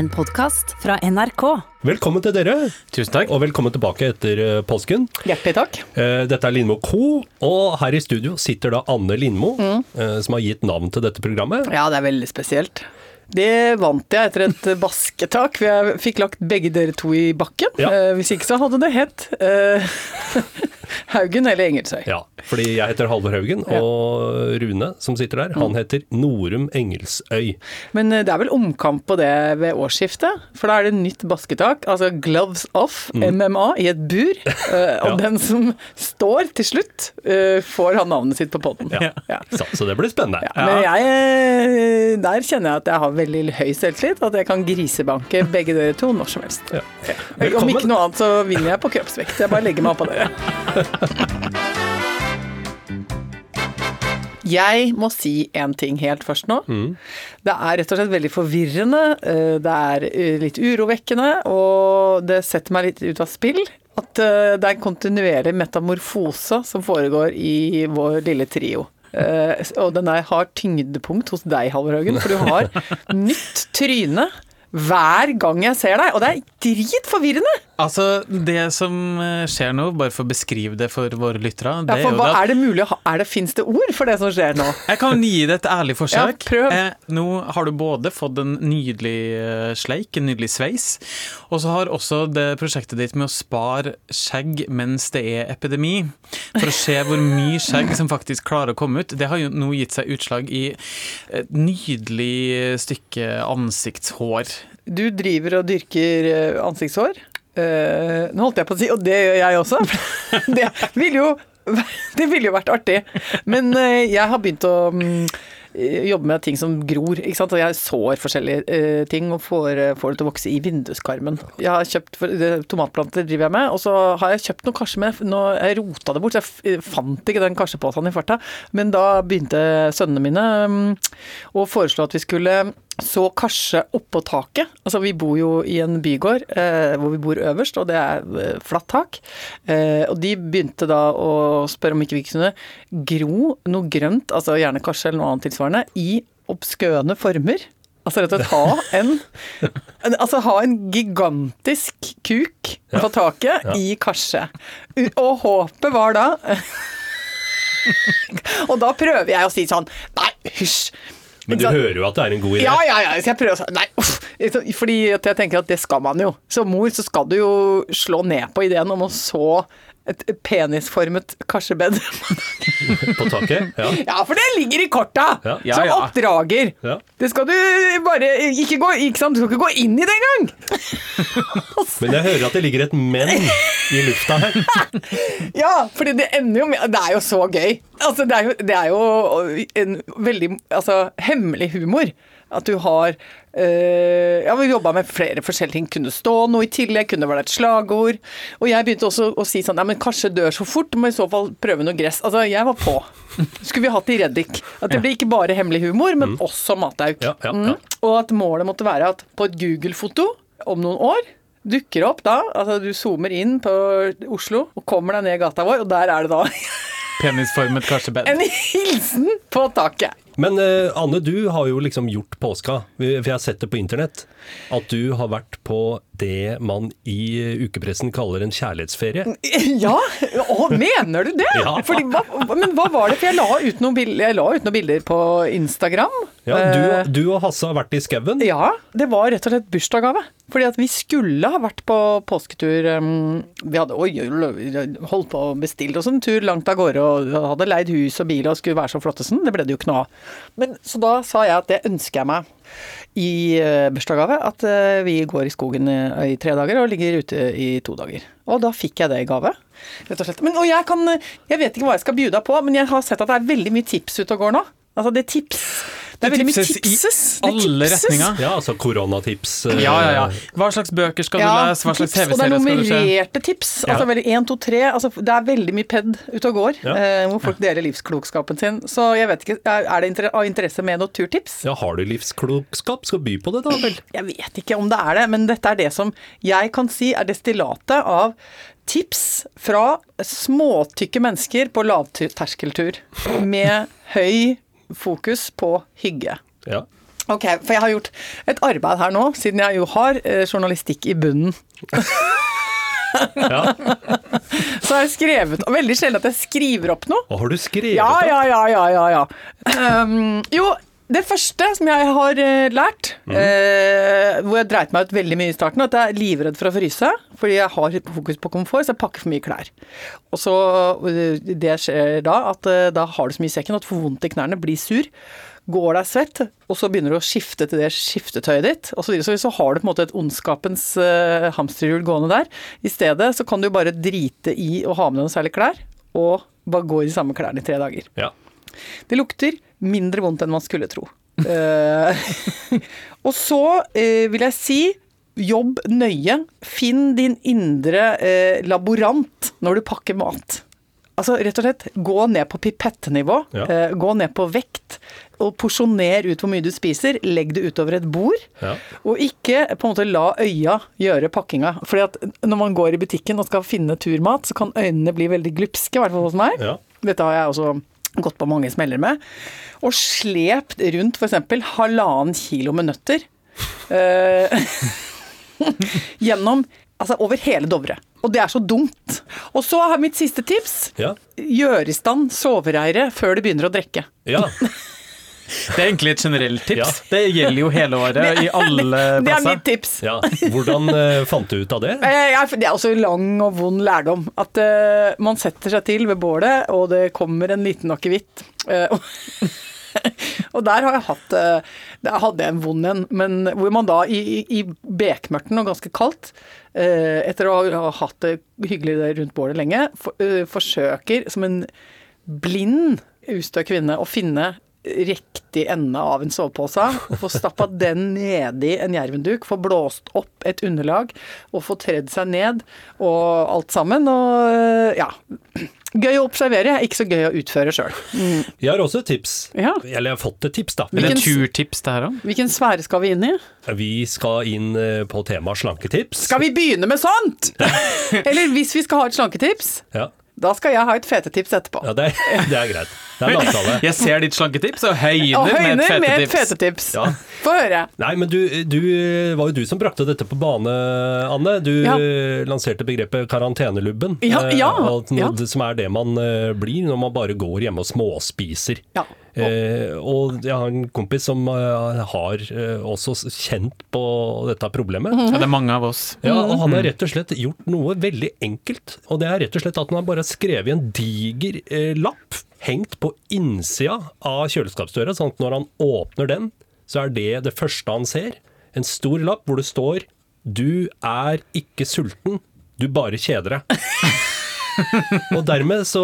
En podkast fra NRK. Velkommen til dere, Tusen takk. og velkommen tilbake etter eh, påsken. Hjertelig takk. Eh, Dette er Lindmo Co., og her i studio sitter da Anne Lindmo, Mm. eh, som har gitt navn til dette programmet. Ja, det er veldig spesielt. Det vant jeg etter et basketak. Jeg fikk lagt begge dere to i bakken. Ja. Hvis ikke så hadde det hett Haugen eller Engelsøy. Ja, fordi jeg heter Halvor Haugen, og Rune, som sitter der, han heter Norum Engelsøy. Men eh, det er vel omkamp på det ved årsskiftet, for da er det nytt basketak. Altså gloves off, MMA, i et bur. eh, Og Mm. Ja. den som står til slutt, eh, får ha navnet sitt på poden. Ja. Ja. Så, det blir spennende. Ja, men jeg, der kjenner jeg at jeg har veldig høy selvtillit, at jeg kan grisebanke begge dere to når som helst. Ja. Om ikke noe annet så vinner jeg på kroppsvekt. Jeg bare legger meg oppå dere. Jeg må si en ting helt først nå. Det er rett og slett veldig forvirrende. eh, Det er eh, litt urovekkende, og det setter meg litt ut av spill. At eh, det er en kontinuerlig metamorfose som foregår i vår lille trio. Og den har tyngdepunkt hos deg, Halvor Haugen, for du har nytt tryne hver gang jeg ser deg, og det er dritforvirrende! Altså, det som eh, skjer nå, bare for å beskrive det for våre lyttere Ja, det for hva er det mulig er det, Fins det ord for det som skjer nå? Jeg kan gi det et ærlig forsøk. Ja, prøv. Eh, nå har du både fått en nydelig eh, sleik, en nydelig sveis, og så har også det prosjektet ditt med å spare skjegg mens det er epidemi, for å se hvor mye skjegg som faktisk klarer å komme ut, det har jo nå gitt seg utslag i et nydelig stykke ansiktshår. Du driver og dyrker eh, ansiktshår. Eh, nå holdt jeg på å si, og det gjør jeg også. det ville jo, vil jo vært artig. Men uh, jeg har begynt å um, jobbe med ting som gror. ikke sant? Jeg sår forskjellige uh, ting og får, får det til å vokse i vinduskarmen. Jeg har kjøpt, for, Tomatplanter driver jeg med, og så har jeg kjøpt noe karse med nå, Jeg rota det bort, så jeg fant ikke den karseposen i farta. Men da begynte sønnene mine um, å foreslå at vi skulle så kanskje oppå taket. Altså vi bor jo i en bygård eh, hvor vi bor øverst, og det er eh, flatt tak. Eh, og de begynte da å spørre om ikke vi kunne gro noe grønt, altså gjerne kanskje eller noe annet tilsvarende, i obskøne former. Altså rett og slett ha en, en Altså ha en gigantisk kuk på taket Ja. i karse. Og håpet var da Og da prøver jeg å si sånn Nei, hysj. Men du hører jo at det er en god idé. Ja, ja, ja. Så jeg prøver å si Nei, uff. Fordi at jeg tenker at det skal man jo. Som mor så skal du jo slå ned på ideen om å så et penisformet karsebed. På taket. Ja. Ja, for det ligger i korta! Ja. Ja, Som oppdrager. Ja. Det skal du bare ikke gå ikke sant? Du skal ikke gå inn i det engang! Men jeg hører at det ligger et men i lufta her. Ja, for det ender jo med Det er jo så gøy. Altså, det er jo, det er jo en veldig altså, hemmelig humor. At du har øh, Ja, vi jobba med flere forskjellige ting. Kunne stå noe i tillegg, kunne være et slagord. Og jeg begynte også å si sånn Ja, men kanskje dør så fort, må i så fall prøve noe gress. Altså, jeg var på. Skulle vi hatt i Reddik. At det blir ikke bare hemmelig humor, men også matauk. Ja, ja. Mm. Og at målet måtte være at på et Google-foto om noen år dukker opp da, altså du zoomer inn på Oslo og kommer deg ned gata vår, og der er det da Penisformet karsebed. en hilsen på taket. Men eh, Anne, du har jo liksom gjort påska, for jeg har sett det på internett, at du har vært på det man i ukepressen kaller en kjærlighetsferie. Ja, å, mener du det? Ja. Fordi, hva, men hva var det? For jeg la ut noen bilder, la ut noen bilder på Instagram. Ja, Eh, du, du og Hasse har vært i skauen. Ja, det var rett og slett bursdagsgave. Fordi at vi skulle ha vært på påsketur Vi hadde oi, holdt på å bestille oss en tur langt av gårde og hadde leid hus og bil og skulle være så flottesen. Det ble det jo ikke noe av. Men Så da sa jeg at det ønsker jeg meg i uh, bursdagsgave. At uh, vi går i skogen uh, i tre dager og ligger ute i to dager. Og da fikk jeg det i gave. Rett og slett. Men, og jeg kan Jeg vet ikke hva jeg skal bjuda på, men jeg har sett at det er veldig mye tips ute og går nå. Altså, det er tips. Det er veldig mye tipses i tipses. Alle retninger. Ja, altså koronatips. eh, Ja, ja, ja. Hva slags bøker skal du lese? Hva slags er TV-serier skal du se? Og det nummererte tips. Altså Ja. veldig én, to, tre. Altså, det er veldig mye ped ute og går, Ja. eh, hvor folk deler livsklokskapen sin. Så jeg vet ikke, er er det av interesse med noe turtips? Ja, har du livsklokskap, skal by på det da vel. Jeg vet ikke om det er det, men dette er det som jeg kan si er destillatet av tips fra småtykke mennesker på lavterskeltur. Med høy fokus på hygge. Ja. Ok, for jeg har gjort et arbeid her nå, siden jeg jo har eh, journalistikk i bunnen. Ja. Så har jeg skrevet Veldig sjelden at jeg skriver opp noe. Har du skrevet Ja, opp? ja, ja, ja, ja, ja. Um, jo, det første som jeg har lært, lært, eh, hvor jeg dreit meg ut veldig mye i starten, at jeg er livredd for å fryse, fordi jeg har fokus på komfort, så jeg pakker for mye klær. Og så eh, Det skjer da at eh, da har du så mye i sekken at du får vondt i knærne, blir sur. Går deg svett, og så begynner du å skifte til det skiftetøyet ditt. Og så, videre. så, har du på en måte et ondskapens uh, hamsterhjul gående der. I stedet så kan du bare drite i å ha med deg noe særlig klær, og bare gå i de samme klærne i tre dager. Ja. Det lukter mindre vondt enn man skulle tro. uh, og så uh, vil jeg si jobb nøye. Finn din indre uh, laborant når du pakker mat. Altså rett og slett gå ned på pipettenivå. Ja. gå ned på vekt. Og porsjoner ut hvor mye du spiser. Legg det utover et bord. Ja. Og ikke på en måte la øya gjøre pakkinga. Fordi at når man går i butikken og skal finne turmat, så kan øynene bli veldig glupske, i hvert fall hos meg. Ja. Dette har jeg også gått på mange smeller med. Og slept rundt f.eks. halvannen kilo med nøtter. uh, gjennom Altså over hele Dovre. Og det er så dumt. Og så har mitt siste tips. Ja. Gjør i stand sovereiret før du begynner å drikke. ja. Det er egentlig et generelt tips. Ja. Det gjelder jo hele året, i alle plasser. Det er mitt tips. ja. Hvordan eh, fant du ut av det? Eh, Det er også lang og vond lærdom. At eh, man setter seg til ved bålet, og det kommer en liten akevitt. Eh, og- og der har jeg hatt Der hadde jeg en vond en, men hvor man da i, i, bekmørten og ganske kaldt, eh, etter å ha, ha hatt det hyggelig rundt bålet lenge, for, forsøker som en blind ustø kvinne å finne riktig ende av en sovepose, og få stappa den nedi en jervenduk, få blåst opp et underlag, og få tredd seg ned, og alt sammen. Og øh, ja. Gøy å observere, ikke så gøy å utføre sjøl. Vi har også et tips. Ja. Eller jeg har fått et tips, da. Hvilken- turtips det her òg? Hvilken sfære skal vi inn i? Vi skal inn eh, på temaet slanketips. Skal vi begynne med sånt?! Eller hvis vi skal ha et slanketips, Ja, da skal jeg ha et fetetips etterpå. ja det, er, det er greit. Det er en avtale. Jeg ser ditt slanketips og høyner, Og høyner med med et et fetetips. fetetips. Ja. Få høre. Nei, men du, du var jo du som brakte dette på bane, Anne. Du Ja. eh, lanserte begrepet karantenelubben. Ja, eh, ja, ja. Som er det man eh, blir når man bare går hjemme og småspiser. Ja. Eh, og jeg har en kompis som eh, har eh, også kjent på dette problemet. Mhm. Ja, det er mange av oss. Ja, og han har rett og slett gjort noe veldig enkelt. Og det er rett og slett at han har bare skrevet en diger eh, lapp hengt på innsida av kjøleskapsdøra, sånn at når han åpner den, så er det det første han ser. En stor lapp hvor det står 'Du er ikke sulten, du bare kjeder deg'. og dermed så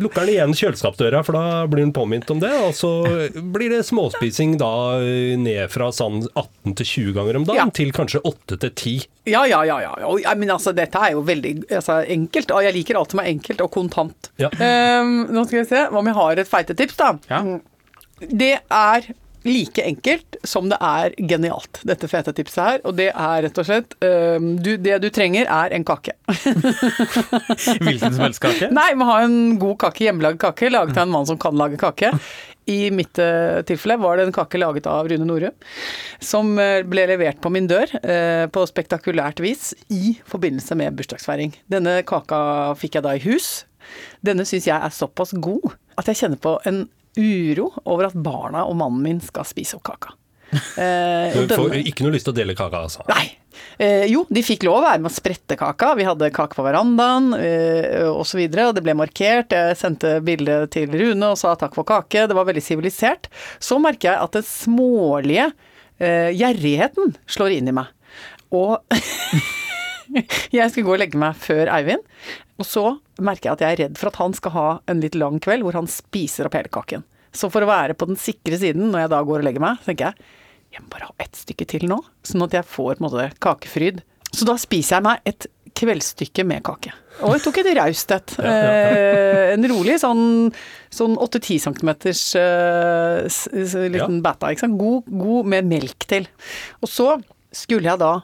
lukker han igjen kjøleskapsdøra, for da blir han påminnet om det. Og så blir det småspising da ned fra sånn 18 til 20 ganger om dagen, Ja. til kanskje 8 til 10. Ja, ja, ja. ja. Og, men altså, dette er jo veldig altså, enkelt. Og jeg liker alt som er enkelt og kontant. Ja. Um, nå skal vi se om jeg har et feitetips, da. Ja. Det er like enkelt som det er genialt, dette fete tipset her. Og det er rett og slett um, du, Det du trenger, er en kake. Hvilken som helst kake. Nei, må ha en god kake, hjemmelaget kake, laget av en mann som kan lage kake. I mitt eh, tilfelle var det en kake laget av Rune Norum, som eh, ble levert på min dør eh, på spektakulært vis i forbindelse med bursdagsfeiring. Denne kaka fikk jeg da i hus. Denne syns jeg er såpass god at jeg kjenner på en uro over at barna og mannen min skal spise opp kaka. Eh, Du får ikke noe lyst til å dele kaka, altså. Nei. Eh, jo, de fikk lov å være med å sprette kaka. Vi hadde kake på verandaen eh, osv. Det ble markert. Jeg sendte bilde til Rune og sa takk for kake. Det var veldig sivilisert. Så merker jeg at den smålige eh, gjerrigheten slår inn i meg. Og jeg skal gå og legge meg før Eivind. Og så merker jeg at jeg er redd for at han skal ha en litt lang kveld hvor han spiser opp hele kaken. Så for å være på den sikre siden når jeg da går og legger meg, så tenker jeg jeg må bare ha ett stykke til nå, sånn at jeg får på en måte kakefryd. Så da spiser jeg meg et kveldsstykke med kake. Og jeg tok et raust et. Eh, en rolig sånn, sånn 8-10 cm eh, liten ja. bæta. God, god med melk til. Og så skulle jeg da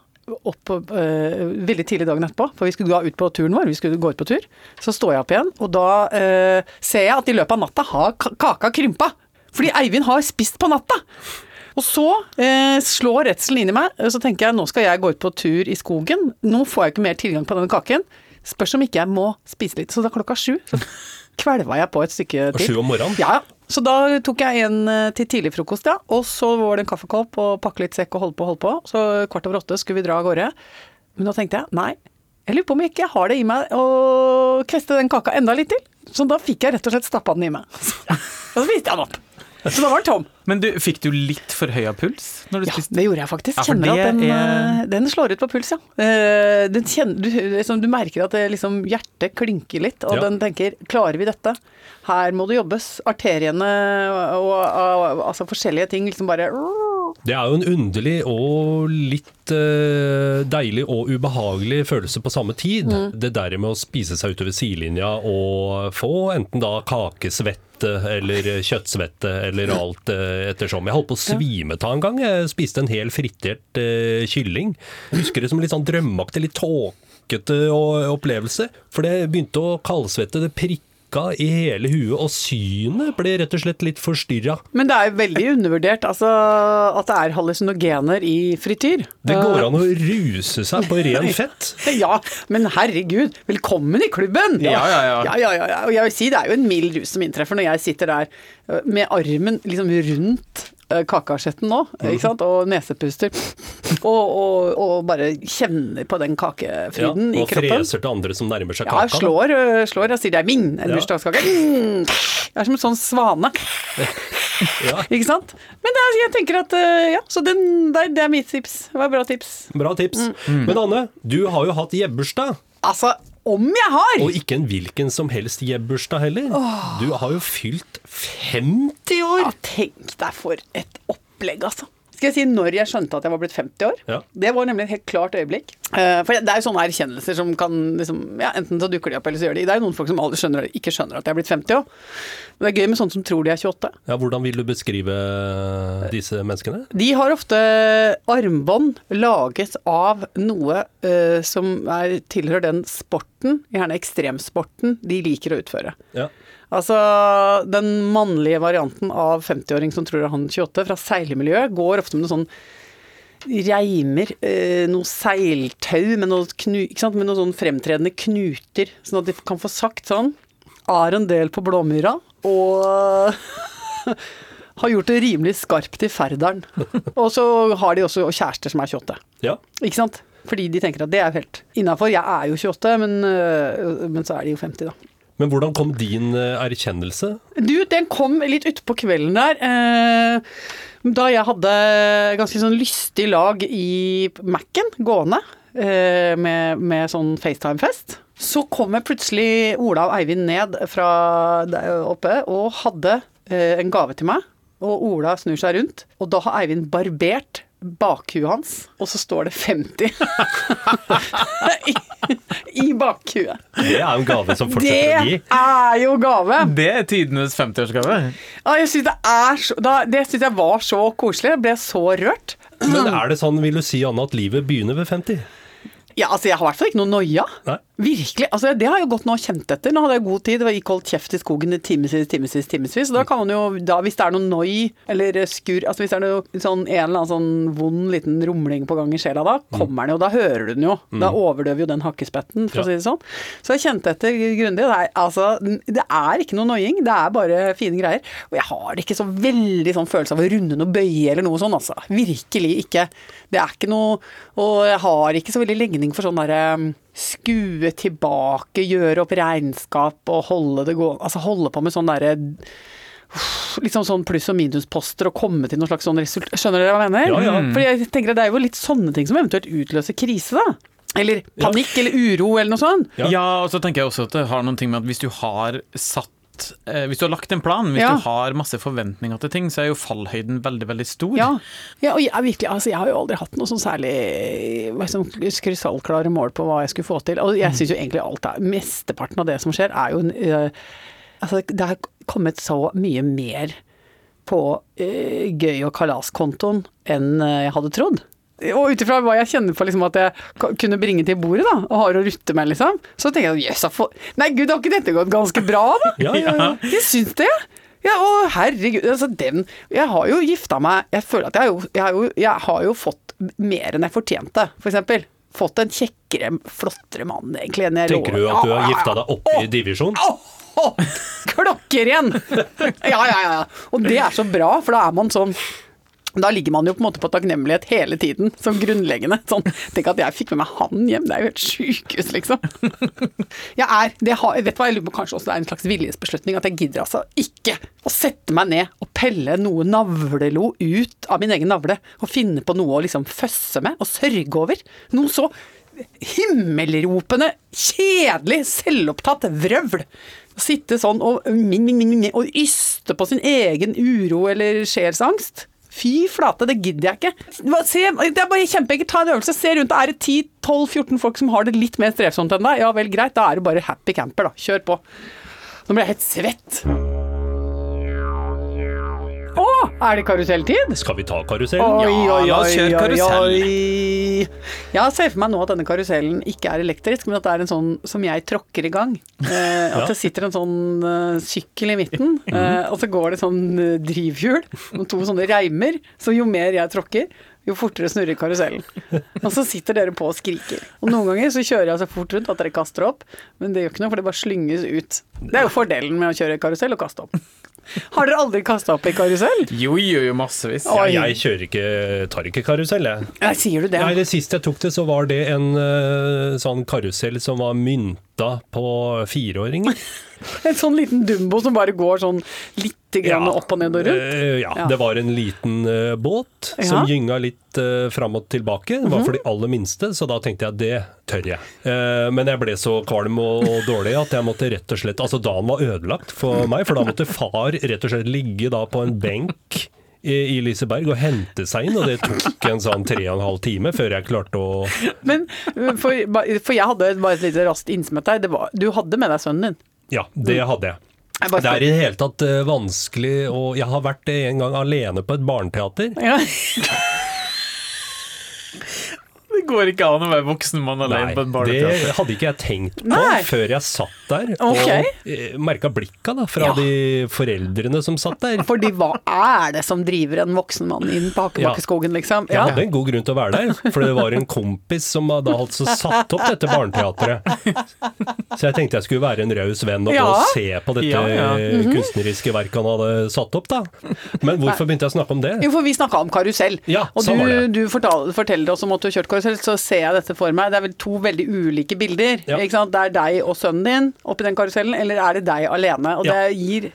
opp eh, veldig tidlig dagen etterpå, for vi skulle da ut på turen vår. Vi skulle gå ut på tur. Så står jeg opp igjen, og da eh, ser jeg at i løpet av natta har kaka krympa. Fordi Eivind har spist på natta. Og så eh, slår redselen inn i meg, så tenker jeg nå skal jeg gå ut på tur i skogen. Nå får jeg ikke mer tilgang på denne kaken. Spørs om ikke jeg må spise litt. Så da klokka sju så kvelva jeg på et stykke Og til. sju om morgenen. Ja, så da tok jeg en eh, til tidlig frokost, ja. Og så var det en kaffekopp og pakke litt sekk og holde på holde på. Så kvart over åtte skulle vi dra av gårde. Men da tenkte jeg nei, jeg lurer på om jeg ikke har det i meg å kveste den kaka enda litt til. Så da fikk jeg rett og slett stappa den i meg. Og så viste jeg den opp. Så da var den tom. Men du, fikk du litt forhøya puls når du Ja, spiste? det gjorde jeg faktisk. Ja, Kjenner at den, er- eh, den slår ut på puls, ja. Eh, Den kjenner, du, liksom, du merker at det, liksom, hjertet klinker litt, og Ja. den tenker klarer vi dette? Her må det jobbes. Arteriene og, og, og altså forskjellige ting liksom bare Det er jo en underlig og litt uh, deilig og ubehagelig følelse på samme tid. Det der med å spise seg utover sidelinja og få enten da kakesvett eller kjøttsvette eller alt eh, ettersom. Jeg holdt på å svime av en gang. Jeg spiste en hel fritert uh, kylling. Husker det som litt sånn drømmeaktig, litt tåkete opplevelse. For det begynte å kaldsvette, det prikka i hele huet, og synet ble rett og slett litt forstyrra. Men det er veldig undervurdert altså, at det er hallusinogener i frityr. Det går an å ruse seg på ren fett. Ja, men herregud, velkommen i klubben! Ja, ja, ja. ja, ja, ja. Og jeg vil si det er jo en mild rus som inntreffer når jeg sitter der øh, med armen liksom rundt kakeasjetten nå, ikke sant, og nesepuster, og, og, og bare kjenner på den Ja, kakefryden i og freser til andre som nærmer seg Ja, kaka. jeg slår, øh, slår og sier det er min, en Ja. bursdagskake. Mm. Jeg er som en sånn svane. Ja, Ikke sant? Men det er, jeg tenker at øh, Ja, så den, det, er- det er mitt tips. Det var et bra tips. bra tips. Mm. Men Anne, du har jo hatt jebbursdag. Altså, om jeg har! Og ikke en hvilken som helst jebbursdag heller. Du har jo fylt 50 år! Ja, tenk deg for et opplegg, altså. Skal jeg si når jeg skjønte at jeg var blitt 50 år? Ja. Det var nemlig et helt klart øyeblikk. Eh, For det er jo sånne erkjennelser som kan liksom, ja, Enten så dukker de opp, eller så gjør de Det er jo noen folk som aldri skjønner, ikke skjønner at de er blitt 50 òg. Men det er gøy med sånne som tror de er 28. Ja, Hvordan vil du beskrive disse menneskene? De har ofte armbånd laget av noe uh, som er, tilhører den sporten, gjerne ekstremsporten, de liker å utføre. Ja. Altså, den mannlige varianten av 50-åring som tror han er 28, fra seilmiljøet, går ofte med noe sånn reimer, eh, noe seiltau med noe, knu, med noe sånn fremtredende knuter, sånn at de kan få sagt sånn Er en del på Blåmyra, og har gjort det rimelig skarpt i Færderen. Og så har de også kjærester som er 28. ja. Ikke sant? Fordi de tenker at det er helt innafor. Jeg er jo 28, men, øh, men så er de jo 50, da. Men hvordan kom din eh, erkjennelse? Du, den kom litt utpå kvelden der. Eh, da jeg hadde ganske sånn lystig lag i Mac-en gående eh, med, med sånn FaceTime-fest. Så kommer plutselig Ola og Eivind ned fra der oppe og hadde en gave til meg. Og Ola snur seg rundt, og da har Eivind barbert bakhuet hans, og så står det 50 i, i bakhuet. Det er jo gave som fortsetter å gi. Det er jo gave! Det er tidenes 50-årsgave. Ja, jeg synes det er så, da, det synes jeg var så koselig. Jeg ble så rørt. Men er det sånn, vil du si Anne, at livet begynner ved 50? Ja, altså Jeg har i hvert fall ikke noe noia. Nei. Virkelig. altså Det har jeg gått nå og kjent etter. Nå hadde jeg god tid. og gikk holdt kjeft i skogen i timevis, timevis, timevis. Da kan man jo, da, hvis det er noe noi eller skur altså Hvis det er noe, sånn, en eller annen sånn vond liten rumling på gang i sjela, da kommer den jo. Da hører du den jo. Da overdøver jo den hakkespetten, for å si det sånn. Så jeg kjente etter grundig. Det er, altså, det er ikke noe noiing. Det er bare fine greier. Og jeg har ikke så veldig sånn følelse av å runde noe bøye eller noe sånn, altså. Virkelig ikke. Det er ikke noe Og jeg har ikke så veldig legning for sånn derre skue tilbake, gjøre opp regnskap og holde det gående Altså holde på med sånn derre Liksom sånn pluss- og minusposter og komme til noe slags sånn resultat Skjønner dere hva jeg mener? Ja, ja. Fordi jeg tenker at det er jo litt sånne ting som eventuelt utløser krise, da. Eller panikk eller uro eller noe sånt. Ja. Ja. og så tenker jeg også at det har noen ting med at hvis du har satt eh, Hvis du har lagt en plan, hvis Ja. du har masse forventninger til ting, så er jo fallhøyden veldig, veldig stor. Ja, ja og jeg, virkelig, altså, jeg har jo aldri hatt noe sånn særlig sånn krystallklare mål på hva jeg skulle få til. Og jeg syns jo egentlig alt er Mesteparten av det som skjer, er jo en, øh, Altså, det har kommet så mye mer på øh, gøy og kalaskontoen enn øh, jeg hadde trodd. Og ut ifra hva jeg kjenner på liksom, at jeg kunne bringe til bordet, da, og har å rutte med, liksom, så tenker jeg jøss, yes, Nei, gud, har ikke dette gått ganske bra, da? Ja, ja, ja. Jeg syns det. Ja, å herregud, altså den Jeg har jo gifta meg Jeg føler at jeg har jo, jeg har jo, jeg har jo fått mer enn jeg fortjente, for eksempel. Fått en kjekkere, flottere mann, egentlig. enn jeg Tenker du at du har gifta deg opp i divisjon? Åh, åh, klokker igjen! Ja, ja, ja. Og det er så bra, for da er man sånn da ligger man jo på en måte på takknemlighet hele tiden, som grunnleggende. Sånn, tenk at jeg fikk med meg han hjem, det er jo helt sjukehus, liksom. Jeg er, det har, vet hva, jeg lurer på kanskje også det er en slags viljesbeslutning, at jeg gidder altså ikke å sette meg ned og pelle noe navlelo ut av min egen navle, og finne på noe å liksom føsse med og sørge over. Noe så himmelropende, kjedelig, selvopptatt vrøvl. Å Sitte sånn og, og yste på sin egen uro eller sjelsangst. Fy flate, det gidder jeg ikke. Se, det er bare kjempeenkelt. Ta en øvelse. Se rundt. Er det 10-12-14 folk som har det litt mer strevsomt enn deg? Ja vel, greit. Da er du bare happy camper, da. Kjør på. Nå blir jeg helt svett. Er det karuselltid? Skal vi ta karusellen? Oi, Ja, oi, la oss kjøre karusell. Jeg ser for meg nå at denne karusellen ikke er elektrisk, men at det er en sånn som jeg tråkker i gang. Eh, at det sitter en sånn uh, sykkel i midten, eh, og så går det sånn uh, drivhjul med to sånne reimer. Så jo mer jeg tråkker, jo fortere snurrer karusellen. Og så sitter dere på og skriker. Og noen ganger så kjører jeg så fort rundt at dere kaster opp, men det gjør ikke noe, for det bare slynges ut. Det er jo fordelen med å kjøre karusell, og kaste opp. Har dere aldri kasta opp i karusell? Jo, jo, jo, massevis. Ja, jeg kjører ikke, tar ikke karusell, jeg. Ja, sier du det? Nei, det siste jeg tok det, så var det en uh, sånn karusell som var mynta på fireåringer. En sånn liten dumbo som bare går sånn litt grann Ja. opp og ned og rundt? Eh, ja, Ja. det var en liten uh, båt Ja. Mhm. som gynga litt uh, fram og tilbake. Det var for de aller minste, så da tenkte jeg det tør jeg. Uh, men jeg ble så kvalm og, og dårlig at jeg måtte rett og slett Altså dagen var ødelagt for meg, for da måtte far rett og slett ligge da på en benk i Liseberg og hente seg inn, og det tok en sånn tre og en halv time før jeg klarte å Men for, for jeg hadde bare et lite raskt innsmett her. Var, du hadde med deg sønnen din. Ja, det hadde jeg. Jeg Det er i det hele tatt eh, vanskelig, og jeg har vært en gang alene på et barneteater. Ja. Det går ikke an å være voksen mann alene på en barneteater. det hadde ikke jeg tenkt på Nei. før jeg satt der okay. og eh, merka blikka da, fra Ja. de foreldrene som satt der. Fordi hva er det som driver en voksen mann inn på Hakebakkeskogen, liksom? Jeg hadde en god grunn til å være der, for det var en kompis som hadde altså satt opp dette barneteatret. Så jeg tenkte jeg skulle være en raus venn og, Ja. og se på dette Ja, ja. -hmm. kunstneriske verket han hadde satt opp. da. Men hvorfor begynte jeg å snakke om det? Jo, for vi snakka om karusell. Ja, og sånn du, du fortal, forteller oss om at du har kjørt karusell, så ser jeg dette for meg. Det er vel to veldig ulike bilder. Ja. Ikke sant? Det er deg og sønnen din oppi den karusellen, eller er det deg alene? Og Ja. det gir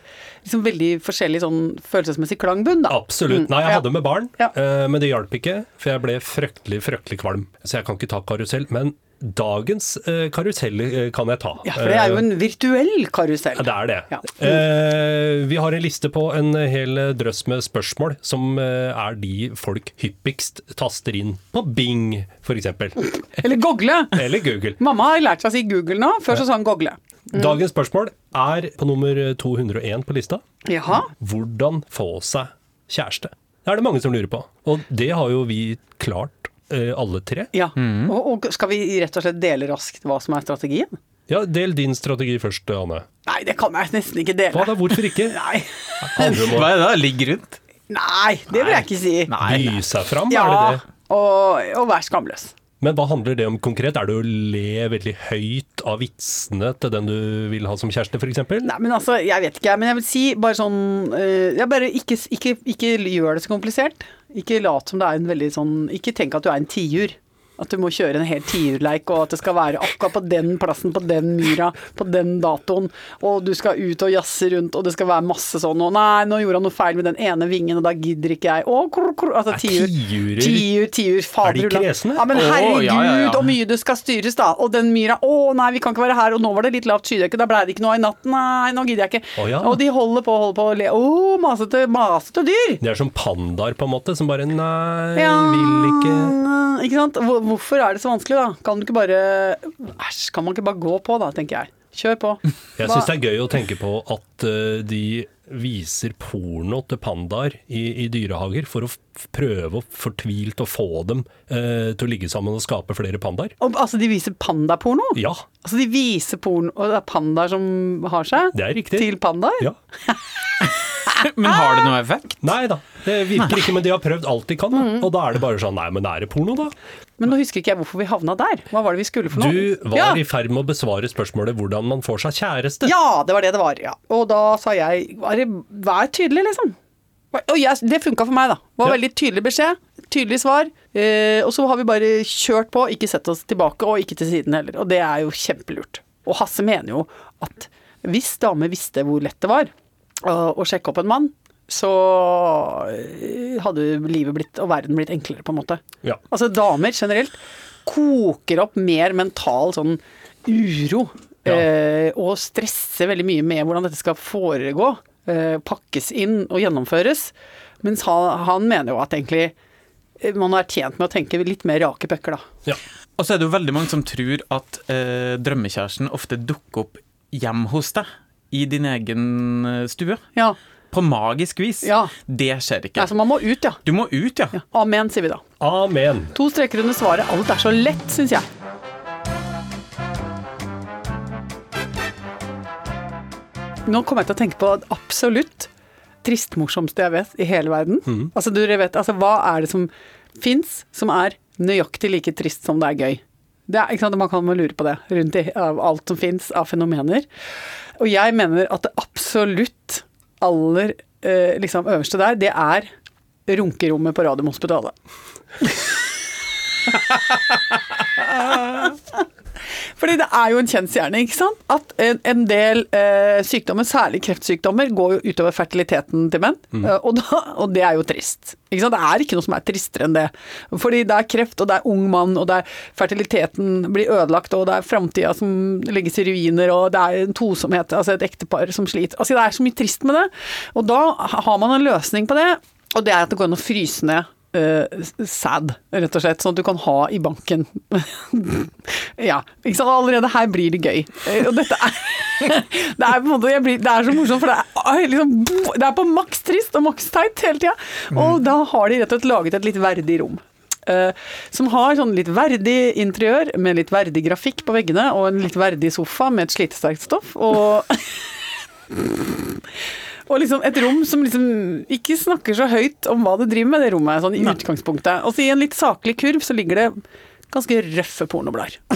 liksom veldig forskjellig sånn følelsesmessig klangbunn, da. Absolutt. Nei, jeg hadde med barn, Ja. eh, men det hjalp ikke, for jeg ble fryktelig, fryktelig kvalm. Så jeg kan ikke ta karusell. Men dagens eh, karusell eh, kan jeg ta. Ja, for det er jo Eh, en virtuell karusell. ja, det er det. Ja. Eh, vi har en liste på en hel drøss med spørsmål som eh, er de folk hyppigst taster inn på Bing, f.eks. Eller gogle. Eller Google. Mamma har lært seg å si Google nå, før så sa hun gogle. Dagens spørsmål er på nummer 201 på lista. Jaha. Hvordan få seg kjæreste? Det er det mange som lurer på. Og det har jo vi klart, eh, alle tre. Ja. Og, og skal vi rett og slett dele raskt hva som er strategien? Ja, Del din strategi først, Anne. Nei, det kan jeg nesten ikke dele. Hva da, hvorfor ikke? Nei. Hva er det da? Ligg rundt? Nei, det vil jeg ikke si. by seg fram, Ja, er det det? og, og vær skamløs. Men hva handler det om konkret? Er det å le veldig høyt av vitsene til den du vil ha som kjæreste, f.eks.? Nei, men altså, jeg vet ikke, men jeg vil si bare sånn uh, ja, bare ikke, ikke, ikke gjør det så komplisert. Ikke lat som det er en veldig sånn Ikke tenk at du er en tiur. At du må kjøre en hel tiurleik, og at det skal være akkurat på den plassen, på den myra, på den datoen, og du skal ut og jazze rundt, og det skal være masse sånn og Nei, nå gjorde han noe feil med den ene vingen, og da gidder ikke jeg. Å, krr, krr, altså tiur. tiurer- Tiur, tiur, fader Er de kresne? Ja, men herregud, herregud, ja, ja, ja. mye det skal styres, da. Og den myra Å nei, vi kan ikke være her, og nå var det litt lavt skydekke, da ble det ikke noe i natt. Nei, nå gidder jeg ikke. Å. Og de holder på, holder på å le. Å, masete, masete dyr! Det er som pandaer, på en måte, som bare Nei, Ja, vil ikke Ikke sant? Hvor- Hvorfor er det så vanskelig, da? Kan bare Æsj, kan man ikke bare gå på, da, tenker jeg. Kjør på. Jeg syns det er gøy å tenke på at eh, de viser porno til pandaer i, i dyrehager for å prøve å fortvilt å få dem eh, til å ligge sammen og skape flere pandaer. Altså, de viser pandaporno? Ja, Altså, de viser porno, og det er pandaer som har seg? det er riktig. Til pandaer? Ja. Men har det noe effekt? Nei da, det virker ikke, men de har prøvd alt de kan. da. Mm. Og da er det bare sånn Nei, men er det porno, da? Men nå husker ikke jeg hvorfor vi havna der. Hva var det vi skulle for noe? Du var ja. i ferd med å besvare spørsmålet hvordan man får seg kjæreste. ja, det var det det var. ja. Og da sa jeg bare vær tydelig, liksom. Og jeg, det funka for meg, da. Det var Ja. veldig tydelig beskjed. Tydelig svar. Eh, og så har vi bare kjørt på, ikke sett oss tilbake, og ikke til siden heller. Og det er jo kjempelurt. Og Hasse mener jo at hvis damer visste hvor lett det var å, sjekke opp en mann, så eh, hadde livet blitt, og verden blitt enklere, på en måte. Ja. Altså damer generelt koker opp mer mental sånn uro. Ja. Eh, og stresser veldig mye med hvordan dette skal foregå. Eh, pakkes inn og gjennomføres. Mens han, han mener jo at egentlig man er tjent med å tenke litt mer rake pucker, da. Ja. Og så er det jo veldig mange som tror at eh, drømmekjæresten ofte dukker opp hjem hos deg i din egen eh, stue. Ja. På magisk vis. Ja. Det skjer ikke. Altså man må ut, ja. Du må ut, ja. ja. Amen, sier vi da. Amen. To streker under svaret. Alt er så lett, syns jeg. Nå kommer jeg til å tenke på det absolutt tristmorsomste jeg vet i hele verden. Altså, du vet, altså, hva er det som fins som er nøyaktig like trist som det er gøy? Det er, ikke sant? Man kan lure på det rundt i av alt som fins av fenomener. Og jeg mener at det absolutt aller eh, liksom øverste der, det er runkerommet på Radiumhospitalet. Fordi det er jo en kjensgjerning, ikke sant? At en, en del eh, sykdommer, særlig kreftsykdommer, går jo utover fertiliteten til menn. Mm. og, da, og det er jo trist. Ikke sant? Det er ikke noe som er tristere enn det. Fordi det er kreft, og det er ung mann, og det er fertiliteten blir ødelagt, og det er framtida som legges i ruiner, og det er en tosomhet, altså et ektepar som sliter. Altså det er så mye trist med det. Og da har man en løsning på det, og det er at det går an å fryse ned uh, sæd, rett og slett, sånn at du kan ha i banken. ja, ikke sant. Allerede her blir det gøy. Eh, og dette er det er på en måte, jeg blir, det er så morsomt, for det er, ah, liksom, det er på maks trist og maks teit hele tida. Og da har de rett og slett laget et litt verdig rom. Uh, som har sånn litt verdig interiør med litt verdig grafikk på veggene, og en litt verdig sofa med et slitesterkt stoff. Og Og liksom et rom som liksom ikke snakker så høyt om hva det driver med, det rommet, sånn i utgangspunktet. Og så i en litt saklig kurv så ligger det ganske røffe pornoblader.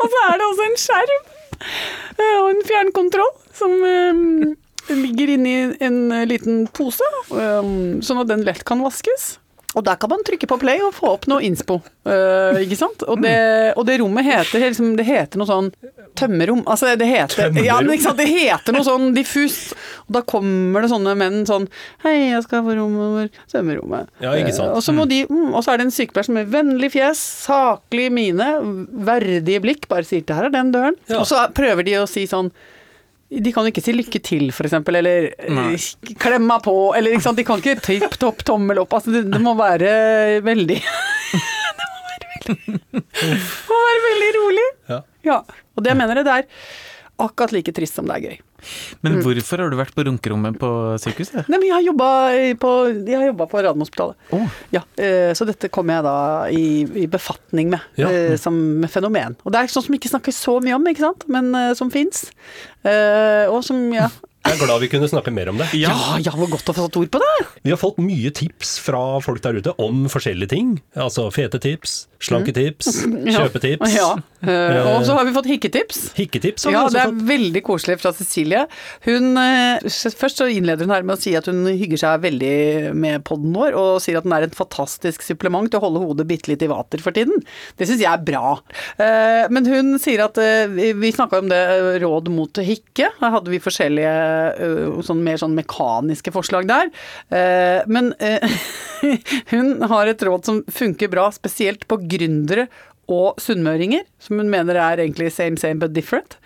og så er det også en skjerm eh, og en fjernkontroll som um, ligger inni en eh, liten pose, um, sånn at den lett kan vaskes. Og der kan man trykke på play og få opp noe innspo, Uh, ikke sant? Og det, og det rommet heter, liksom, det heter noe sånn tømmerrom. Altså det heter, ja, men ikke sant? det heter noe sånn diffust. Og da kommer det sånne menn sånn Hei, jeg skal få rom over tømmerrommet. Ja, ikke sant. Uh, Og så må de, mm, og så er det en sykepleier som med vennlig fjes, saklig mine, verdige blikk, bare sier 'det her er den døren'. Ja. Og så prøver de å si sånn de kan jo ikke si 'lykke til', eksempel, eller Nei. eh, på', eller ikke sant. De kan ikke tipp topp tommel opp. Altså, det, det må være veldig Det må være veldig Det må være veldig rolig. Ja. Ja. Og det mener jeg det er akkurat like trist som det er gøy. Men Mm. hvorfor har du vært på runkerommet på sykehuset? Nei, men jeg har jobba på, jeg har på Radiumhospitalet. Oh. Ja, eh, så dette kommer jeg da i, i befatning med, Ja. eh, som med fenomen. Og det er sånn som ikke snakkes så mye om, ikke sant, men eh, som fins. og som, ja Jeg er glad vi kunne snakke mer om det. Ja, ja, hvor godt å få satt ord på det! Vi har fått mye tips fra folk der ute om forskjellige ting. Altså fete tips, slanke tips, kjøpetips. Ja. ja. og så har vi fått hikketips. Hikketips har vi Ja, også det er fått. veldig koselig fra Cecilie. Hun, eh, først så innleder hun her med å si at hun hygger seg veldig med podden vår, og sier at den er et fantastisk supplement til å holde hodet bitte litt i vater for tiden. Det syns jeg er bra. Eh, Men hun sier at eh, vi- snakka om det eh, råd mot hikke. Her hadde vi forskjellige eh, sånn mer sånn mekaniske forslag der. Eh, Men eh, hun har et råd som funker bra, spesielt på gründere og sunnmøringer, som hun mener er egentlig same same but different.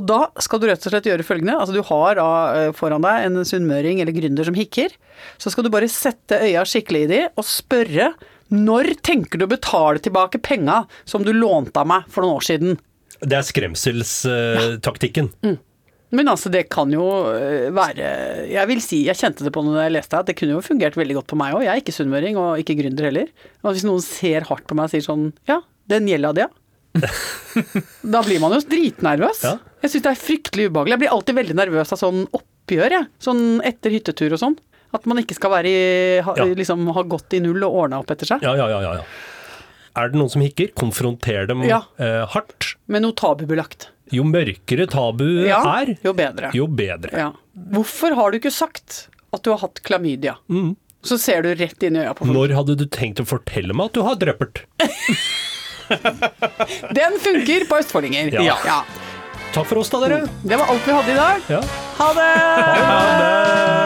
Og da skal du rett og slett gjøre følgende. Altså du har da eh, foran deg en sunnmøring eller gründer som hikker. Så skal du bare sette øya skikkelig i de og spørre når tenker du å betale tilbake penga som du lånte av meg for noen år siden? Det er skremselstaktikken. Men altså, det kan jo øh, være Jeg vil si, jeg kjente det på når jeg leste det, at det kunne jo fungert veldig godt på meg òg. Jeg er ikke sunnmøring, og ikke gründer heller. Og hvis noen ser hardt på meg og sier sånn Ja, den gjelda di, ja. da blir man jo dritnervøs. Ja. Jeg syns det er fryktelig ubehagelig. Jeg blir alltid veldig nervøs av sånn oppgjør, jeg. Sånn etter hyttetur og sånn. At man ikke skal være i, ha, Ja. liksom, ha gått i null og ordna opp etter seg. Ja, ja, ja, ja, ja. Er det noen som hikker, konfronter dem eh, hardt. Med noe tabubelagt. Jo mørkere tabu Ja, er, jo bedre. jo bedre. Ja. Hvorfor har du ikke sagt at du har hatt klamydia? Mm. Så ser du rett inn i øya på folk. Når hadde du tenkt å fortelle meg at du har drøppert? Den funker på østfoldinger. Ja. ja. Takk for oss da, dere. Det var alt vi hadde i dag. Ja. Ha det! Ha det!